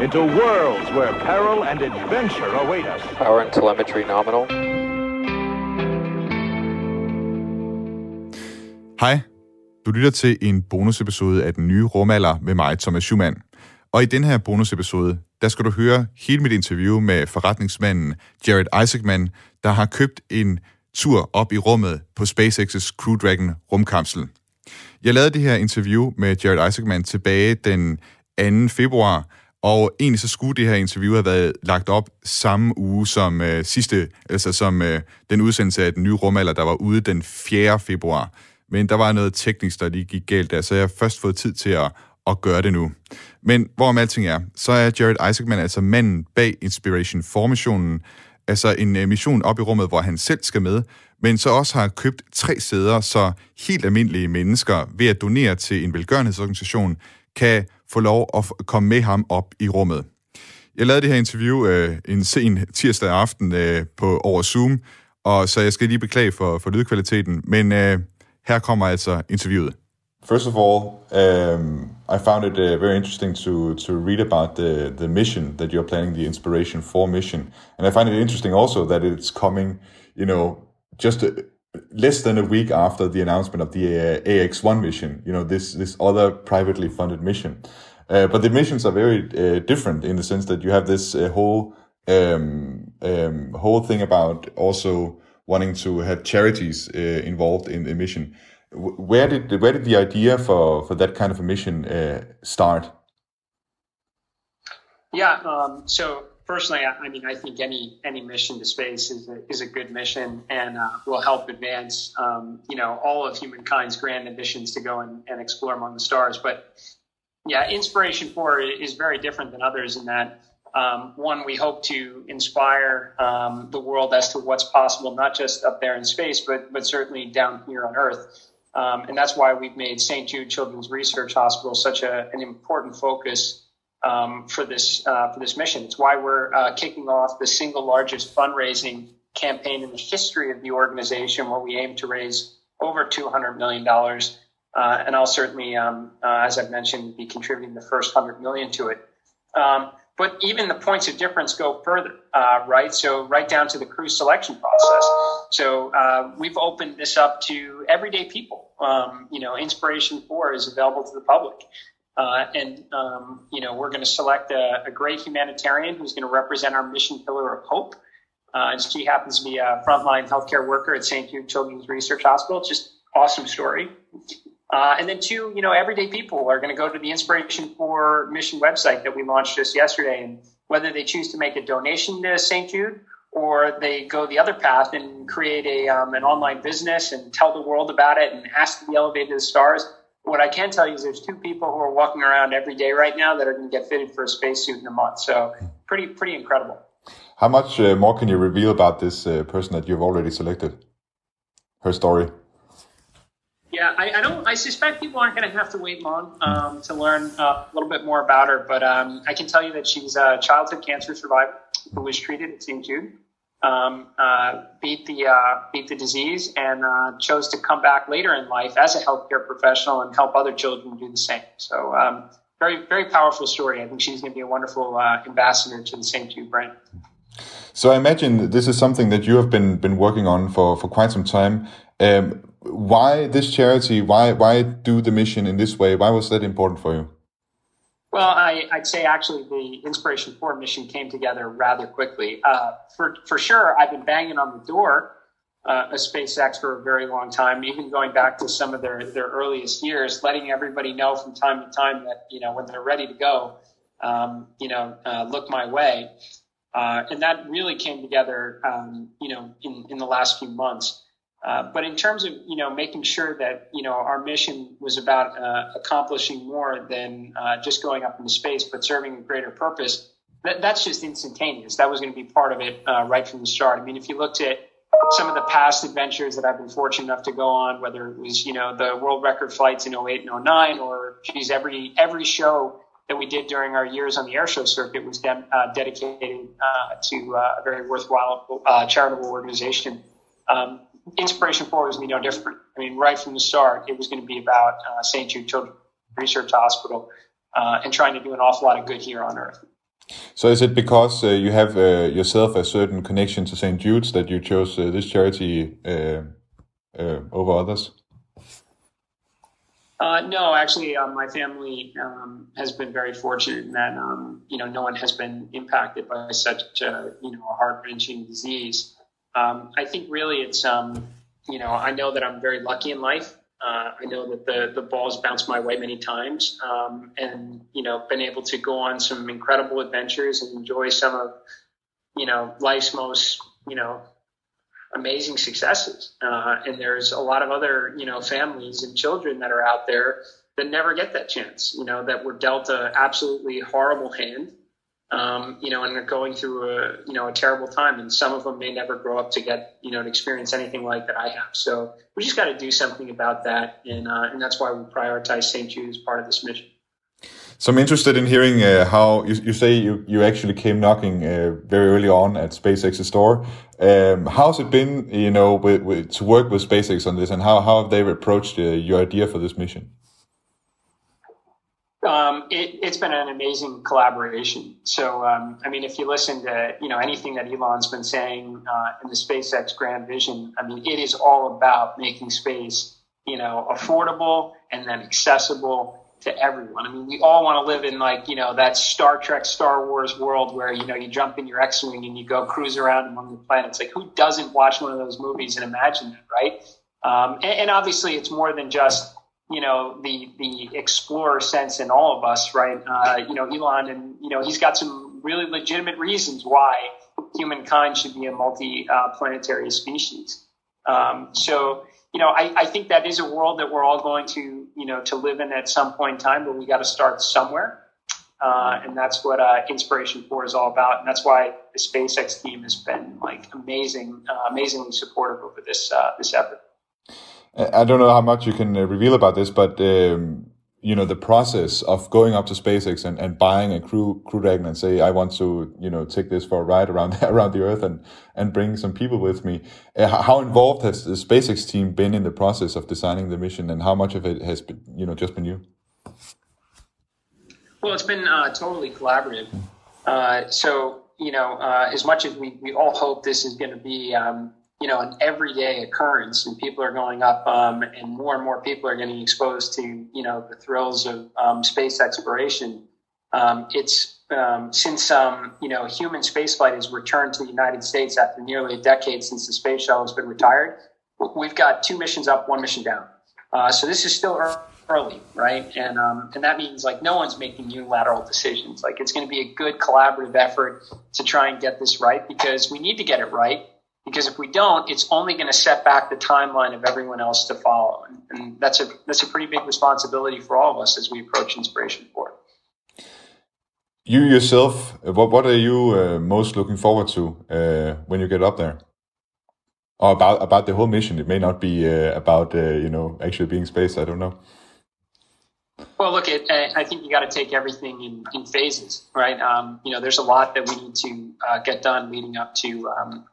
into worlds where peril and adventure await us. Power and telemetry nominal. Hej, du lytter til en bonusepisode af den nye rumalder med mig, Thomas Schumann. Og i den her bonusepisode, der skal du høre hele mit interview med forretningsmanden Jared Isaacman, der har købt en tur op i rummet på SpaceX's Crew Dragon rumkapsel. Jeg lavede det her interview med Jared Isaacman tilbage den 2. februar, og egentlig så skulle det her interview have været lagt op samme uge som øh, sidste, altså som øh, den udsendelse af den nye rumalder, der var ude den 4. februar. Men der var noget teknisk, der lige gik galt der, så jeg har først fået tid til at, at gøre det nu. Men hvorom alting er, så er Jared Isaacman altså manden bag Inspiration 4-missionen, altså en øh, mission op i rummet, hvor han selv skal med, men så også har købt tre sæder, så helt almindelige mennesker ved at donere til en velgørenhedsorganisation, kan få lov at komme med ham op i rummet. Jeg lavede det her interview øh, en sen tirsdag aften øh, på over Zoom, og så jeg skal lige beklage for, for lydkvaliteten, men øh, her kommer altså interviewet. First of all, um, I found it uh, very interesting to to read about the the mission that you're planning, the Inspiration 4 mission, and I find it interesting also that it's coming, you know, just a, less than a week after the announcement of the uh, AX1 mission. You know, this this other privately funded mission, uh, but the missions are very uh, different in the sense that you have this uh, whole um, um, whole thing about also wanting to have charities uh, involved in the mission where did where did the idea for for that kind of a mission uh, start? Yeah, um, so personally, I, I, mean, I think any any mission to space is a, is a good mission and uh, will help advance, um, you know, all of humankind's grand ambitions to go and, and explore among the stars. But yeah, Inspiration Four is very different than others in that. Um, one, we hope to inspire um, the world as to what's possible, not just up there in space, but but certainly down here on Earth. Um, and that's why we've made St. Jude Children's Research Hospital such a, an important focus um, for this uh, for this mission. It's why we're uh, kicking off the single largest fundraising campaign in the history of the organization, where we aim to raise over two hundred million dollars. Uh, and I'll certainly, um, uh, as I've mentioned, be contributing the first hundred million to it. Um, but even the points of difference go further, uh, right? So right down to the crew selection process. So uh, we've opened this up to everyday people. Um, you know, Inspiration Four is available to the public, uh, and um, you know we're going to select a, a, great humanitarian who's going to represent our mission pillar of hope. Uh, and she happens to be a frontline healthcare worker at St. Jude Children's Research Hospital. Just awesome story. Uh, and then two, you know, everyday people are going to go to the Inspiration 4 Mission website that we launched just yesterday, and whether they choose to make a donation to St. Jude or they go the other path and create a um, an online business and tell the world about it and ask to be elevated to the stars. What I can tell you is there's two people who are walking around every day right now that are going to get fitted for a spacesuit in a month. So pretty pretty incredible. How much uh, more can you reveal about this uh, person that you've already selected? Her story. Yeah, I, I, don't. I suspect people aren't going to have to wait long um, to learn uh, a little bit more about her. But um, I can tell you that she's a childhood cancer survivor who was treated at St. Jude, um, uh, beat the uh, beat the disease, and uh, chose to come back later in life as a healthcare professional and help other children do the same. So, um, very very powerful story. I think she's going to be a wonderful uh, ambassador to the St. Jude brand. So I imagine this is something that you have been been working on for for quite some time. Um, why this charity? Why why do the mission in this way? Why was that important for you? Well, I, would say actually the Inspiration Four mission came together rather quickly. Uh, for for sure, I've been banging on the door uh, of SpaceX for a very long time, even going back to some of their their earliest years, letting everybody know from time to time that you know when they're ready to go, um, you know, uh, look my way. Uh, and that really came together, um, you know, in, in the last few months. Uh, but in terms of you know making sure that you know our mission was about uh, accomplishing more than uh, just going up into space, but serving a greater purpose, that, that's just instantaneous. That was going to be part of it uh, right from the start. I mean, if you looked at some of the past adventures that I've been fortunate enough to go on, whether it was you know the world record flights in 08 and 09, or geez, every every show that we did during our years on the air show circuit was de- uh, dedicated to a very worthwhile charitable organization. Um, Inspiration 4 was going to be no different. I mean, right from the start, it was going to be about uh, St. Jude Children's Research Hospital uh, and trying to do an awful lot of good here on Earth. So is it because uh, you have uh, yourself a certain connection to St. Jude's that you chose uh, this charity uh, uh, over others? Uh, no, actually, my family um, has been very fortunate in that um, you know no one has been impacted by such a you know a heart wrenching disease. Um, I think really it's um, you know I know that I'm very lucky in life uh, I know that the the ball's bounced my way many times, um, and you know, been able to go on some incredible adventures and enjoy some of you know life's most you know amazing successes. Uh, and there's a lot of other you know families and children that are out there that never get that chance. You know, that were dealt a absolutely horrible hand um, you know, and they're going through a you know a terrible time, and some of them may never grow up to get you know to experience anything like that I have. So we just got to do something about that, and uh, and that's why we prioritize St. Jude as part of this mission. So I'm interested in hearing uh, how you, you say you, you actually came knocking uh, very early on at SpaceX's door. Um, how's it been, you know, with, with, to work with SpaceX on this, and how, how have they approached uh, your idea for this mission? Um, it, has been an amazing collaboration. So, um, I mean, if you listen to you know anything that Elon's been saying uh, in the SpaceX grand vision, I mean, it is all about making space you know affordable and then accessible to everyone. I mean, we all want to live in like you know that Star Trek, Star Wars world where you know you jump in your X-wing and you go cruise around among the planets. Like, who doesn't watch one of those movies and imagine that, right? Um, and, and obviously, it's more than just you know the the explorer sense in all of us, right? Uh, you know, Elon, and you know, he's got some really legitimate reasons why humankind should be a multi-planetary uh, species. Um, so, you know, I, I, think that is a world that we're all going to, you know, to live in at some point in time, but we got to start somewhere. Uh, and that's what uh, Inspiration 4 is all about. And that's why the SpaceX team has been like amazing, uh, amazingly supportive over this, uh, this effort. I don't know how much you can uh, reveal about this, but um, you know the process of going up to SpaceX and, and buying a crew crew dragon and say I want to you know take this for a ride around around the Earth and and bring some people with me. Uh, how involved has the SpaceX team been in the process of designing the mission, and how much of it has been you know just been you? Well, it's been uh, totally collaborative. Uh, so you know, uh, as much as we we all hope this is going to be um, you know an everyday occurrence, and people are going up, um, and more and more people are getting exposed to you know the thrills of um, space exploration. Um, it's um, since um, you know human spaceflight has returned to the United States after nearly a decade since the space shuttle has been retired. We've got two missions up, one mission down. Uh, so this is still early, right? And um, and that means like no one's making unilateral decisions. Like it's going to be a good collaborative effort to try and get this right because we need to get it right because if we don't, it's only going to set back the timeline of everyone else to follow, and, and that's a that's a pretty big responsibility for all of us as we approach Inspiration Four. You yourself, what what are you uh, most looking forward to uh, when you get up there? Or about about the whole mission? It may not be uh, about uh, you know actually being space. I don't know. Well, look, it, I think you got to take everything in, in phases, right? Um, you know, there's a lot that we need to uh, get done leading up to um,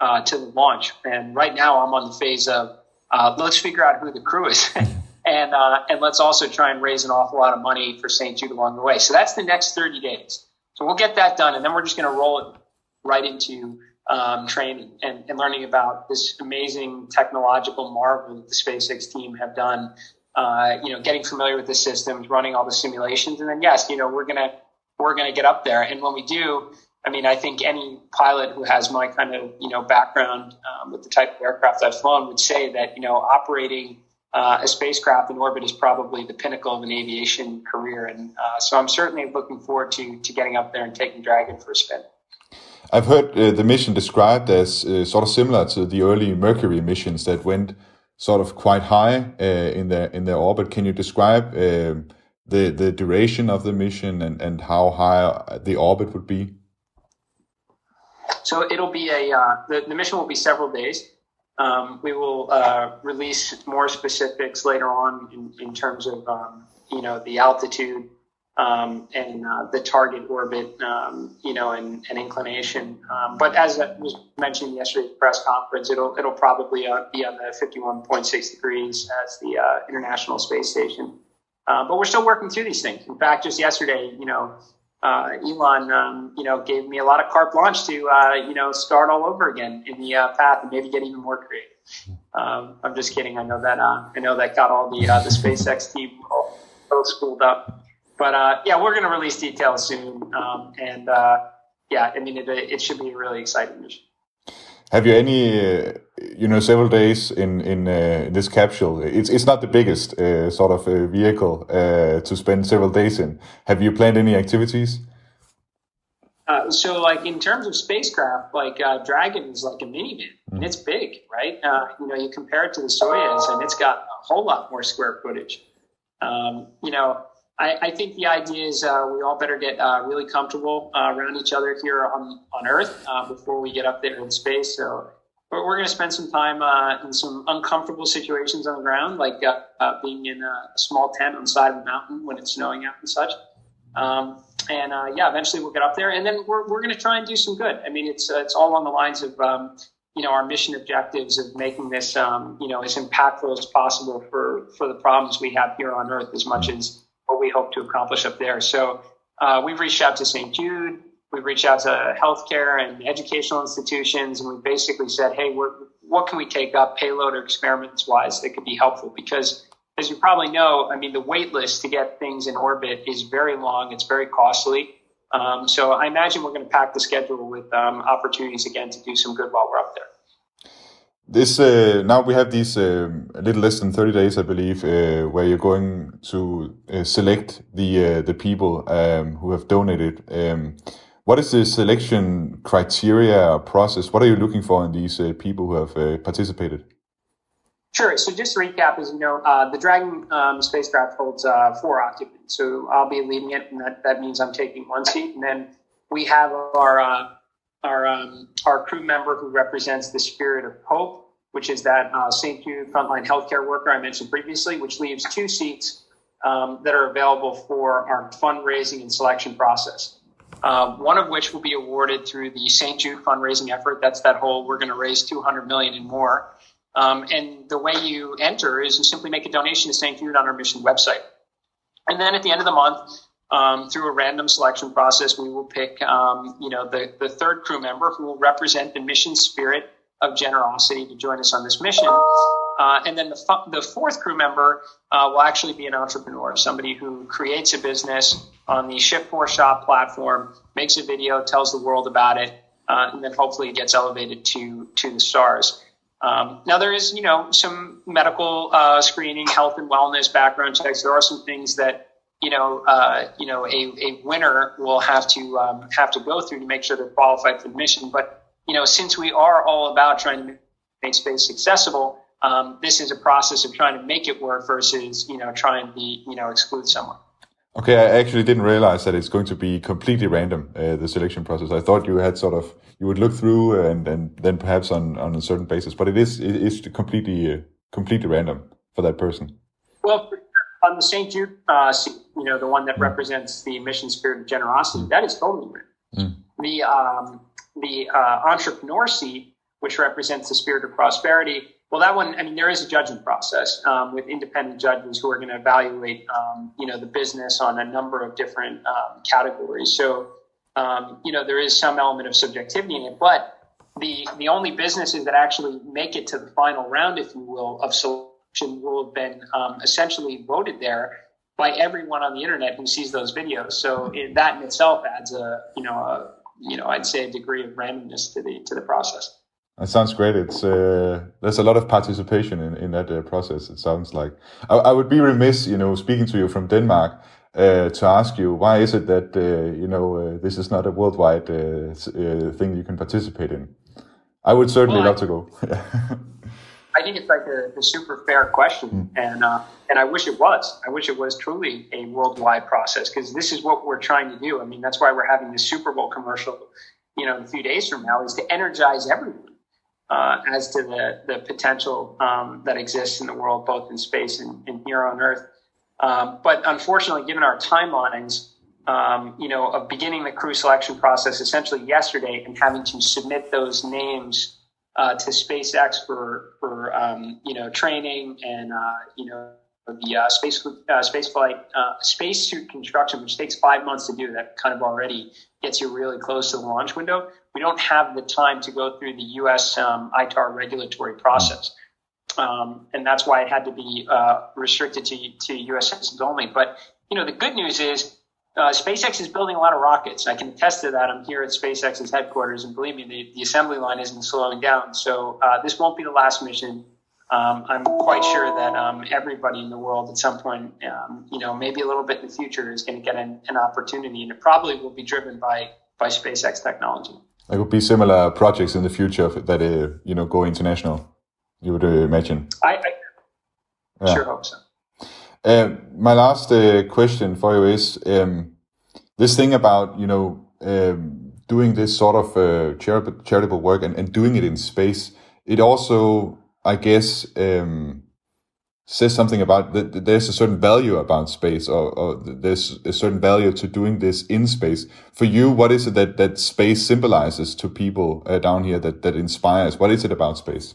uh, to the launch. And right now, I'm on the phase of uh, let's figure out who the crew is, and uh, and let's also try and raise an awful lot of money for St. Jude along the way. So that's the next 30 days. So we'll get that done, and then we're just going to roll it right into um, training and, and, learning about this amazing technological marvel that the SpaceX team have done. Uh, you know, getting familiar with the systems, running all the simulations, and then yes, you know, we're gonna we're gonna get up there, and when we do, I mean, I think any pilot who has my kind of you know background um, with the type of aircraft I've flown would say that you know operating uh, a spacecraft in orbit is probably the pinnacle of an aviation career, and uh, so I'm certainly looking forward to to getting up there and taking Dragon for a spin. I've heard uh, the mission described as uh, sort of similar to the early Mercury missions that went sort of quite high uh, in their in their orbit. Can you describe um, the the duration of the mission and and how high the orbit would be? So it'll be a uh, the, the mission will be several days. Um, we will uh, release more specifics later on in, in terms of um, you know the altitude um, and uh, the target orbit, um, you know, and, and inclination. Um, but as was mentioned yesterday's press conference, it'll it'll probably uh, be on the 51.6 degrees as the uh, International Space Station. Uh, but we're still working through these things. In fact, just yesterday, you know, uh, Elon, um, you know, gave me a lot of carte blanche to, uh, you know, start all over again in the uh, path and maybe get even more creative. Um, I'm just kidding. I know that uh, I know that got all the uh, the SpaceX team both schooled up. But uh, yeah, we're going to release details soon, um, and yeah, I mean, it, it should be a really exciting mission. Have you any, you know, several days in in uh, this capsule? It's it's not the biggest uh, sort of uh, vehicle uh, to spend several days in. Have you planned any activities? Uh, so, like in terms of spacecraft, like Dragon is like a minivan, mm. and it's big, right? you know, you compare it to the Soyuz, and it's got a whole lot more square footage. Um, you know, I, I, think the idea is uh, we all better get uh, really comfortable uh, around each other here on, on Earth uh, before we get up there in space. So we're, we're going to spend some time uh, in some uncomfortable situations on the ground, like uh, being in a small tent on the side of a mountain when it's snowing out and such. Um, and yeah, eventually we'll get up there, and then we're, we're going to try and do some good. I mean, it's it's all along the lines of um, you know our mission objectives of making this um, you know as impactful as possible for for the problems we have here on Earth, as much as what we hope to accomplish up there. So uh, we've reached out to St. Jude, we've reached out to healthcare and educational institutions, and we basically said, hey, what can we take up payload or experiments wise that could be helpful? Because as you probably know, I mean, the wait list to get things in orbit is very long. It's very costly. Um, so I imagine we're going to pack the schedule with um, opportunities again to do some good while we're up there. This uh, now we have these uh, a little less than thirty days, I believe, uh, where you're going to uh, select the uh, the people um, who have donated. What is the selection criteria process? What are you looking for in these uh, people who have participated? Sure. So just to recap, as you know, the Dragon um, spacecraft holds four occupants. So I'll be leading it, and that, that means I'm taking one seat. And then we have our our um, our crew member who represents the spirit of hope, which is that uh, St. Jude frontline healthcare worker I mentioned previously, which leaves two seats um, that are available for our fundraising and selection process. Uh, one of which will be awarded through the St. Jude fundraising effort. That's that whole we're going to raise 200 million and more. Um, and the way you enter is you simply make a donation to St. Jude on our mission website. And then at the end of the month, um, through a random selection process, we will pick, um, you know, the, the third crew member who will represent the mission spirit of generosity to join us on this mission. Uh, and then the, the fourth crew member uh, will actually be an entrepreneur, somebody who creates a business on the Shift4Shop platform, makes a video, tells the world about it, uh, and then hopefully gets elevated to to the stars. Um, now there is, you know, some medical uh, screening, health and wellness background checks. There are some things that you know, uh, you know, a, a winner will have to um, have to go through to make sure they're qualified for the mission. But you know, since we are all about trying to make space accessible, um, this is a process of trying to make it work versus you know trying to you know exclude someone. Okay, I actually didn't realize that it's going to be completely random uh, the selection process. I thought you had sort of you would look through and and then perhaps on on a certain basis, but it is it is completely uh, completely random for that person. Well, on the St. Jude, uh, you know, the one that mm. represents the mission spirit of generosity, mm. that is totally written. Mm. The um, the uh, entrepreneur seat, which represents the spirit of prosperity, well, that one, I mean, there is a judging process um, with independent judges who are going to evaluate, um, you know, the business on a number of different um, categories. So, um, you know, there is some element of subjectivity in it, but the the only businesses that actually make it to the final round, if you will, of selection will have been um, essentially voted there by everyone on the internet who sees those videos. So it, that in itself adds a you know a you know I'd say a degree of randomness to the to the process. That sounds great. It's uh, there's a lot of participation in, in that uh, process. It sounds like I, I, would be remiss, you know, speaking to you from Denmark, uh, to ask you why is it that uh, you know uh, this is not a worldwide uh, thing you can participate in. I would certainly well, love I, to go. I think it's like a, super fair question, mm. and uh, and I wish it was. I wish it was truly a worldwide process because this is what we're trying to do. I mean, that's why we're having the Super Bowl commercial, you know, a few days from now, is to energize everyone uh, as to the the potential um, that exists in the world, both in space and, and here on Earth. Um, but unfortunately, given our timelines, um, you know, of beginning the crew selection process essentially yesterday and having to submit those names uh, to SpaceX for for um, you know training and uh, you know the uh, space uh, space flight uh, spacesuit construction, which takes five months to do, that kind of already gets you really close to the launch window. We don't have the time to go through the U.S. Um, ITAR regulatory process, um, and that's why it had to be uh, restricted to to U.S. citizens only. But you know, the good news is. Uh, SpaceX is building a lot of rockets. I can attest to that. I'm here at SpaceX's headquarters, and believe me, the, the assembly line isn't slowing down. So uh, this won't be the last mission um, I'm quite sure that um, everybody in the world at some point, um, you know, maybe a little bit in the future is going to get an, an, opportunity, and it probably will be driven by by SpaceX technology. There would be similar projects in the future that uh, you know go international. You would uh, imagine. I, I yeah. sure hope so. Uh, my last uh, question for you is um, this thing about you know um, doing this sort of uh, charitable, work and, doing it in space. It also I guess, um, says something about that there's a certain value about space or, or, there's a certain value to doing this in space. For you, what is it that, that space symbolizes to people uh, down here that, that inspires? What is it about space?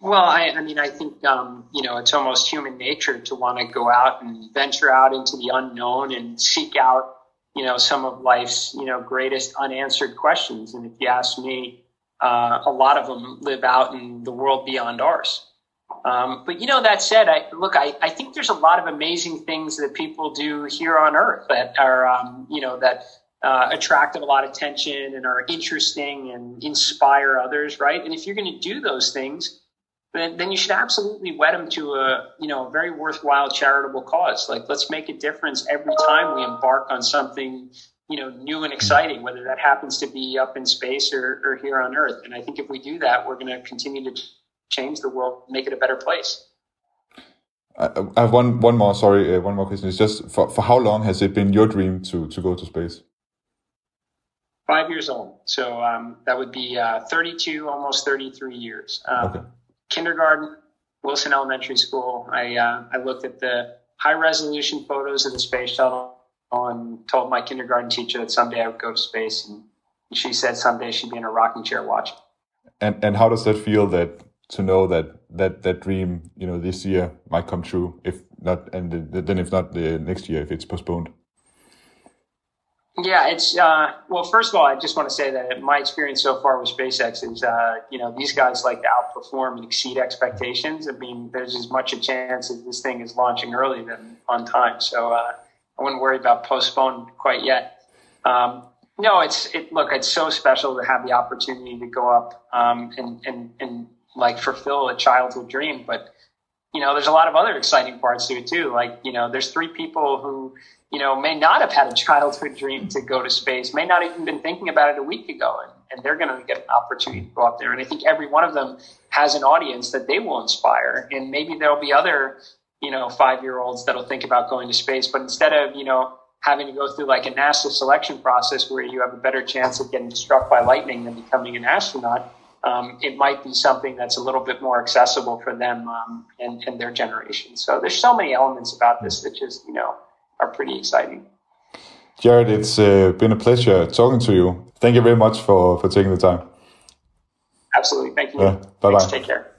Well, I, I mean, I think, um, you know, it's almost human nature to want to go out and venture out into the unknown and seek out, you know, some of life's, you know, greatest unanswered questions. And if you ask me, uh, a lot of them live out in the world beyond ours. Um, but you know, that said, I look, I, I think there's a lot of amazing things that people do here on Earth that are, um, you know, that uh, attract a lot of attention and are interesting and inspire others, right? And if you're going to do those things, then, then you should absolutely wed them to a, you know, a very worthwhile charitable cause. Like, let's make a difference every time we embark on something you know, new and exciting, whether that happens to be up in space or, or here on Earth. And I think if we do that, we're going to continue to change the world, make it a better place. I have one one more. Sorry, uh, one more question. It's just for for how long has it been your dream to to go to space? Five years old. So um, that would be uh, 32, almost 33 years. Um, okay. Kindergarten, Wilson Elementary School. I uh, I looked at the high resolution photos of the space shuttle and told my kindergarten teacher that someday I would go to space, and she said someday she'd be in a rocking chair watching. And and how does that feel that to know that that that dream you know this year might come true if not and then if not the next year if it's postponed? Yeah, it's uh, well. First of all, I just want to say that my experience so far with SpaceX is, uh, you know, these guys like to outperform and exceed expectations. I mean, there's as much a chance that this thing is launching early than on time. So, uh, I wouldn't worry about postponed quite yet. Um, no, it's it. Look, it's so special to have the opportunity to go up um, and and and like fulfill a childhood dream. But you know, there's a lot of other exciting parts to it too. Like you know, there's three people who you know may not have had a childhood dream to go to space, may not even been thinking about it a week ago, and, and they're going to get an opportunity to go up there. And I think every one of them has an audience that they will inspire, and maybe there'll be other you know, five year olds that'll think about going to space. But instead of, you know, having to go through like a NASA selection process where you have a better chance of getting struck by lightning than becoming an astronaut, um, it might be something that's a little bit more accessible for them um, and, and their generation. So there's so many elements about this that just, you know, are pretty exciting. Jared, it's uh, been a pleasure talking to you. Thank you very much for, for taking the time. Absolutely. Thank you. Yeah, bye bye. Take care.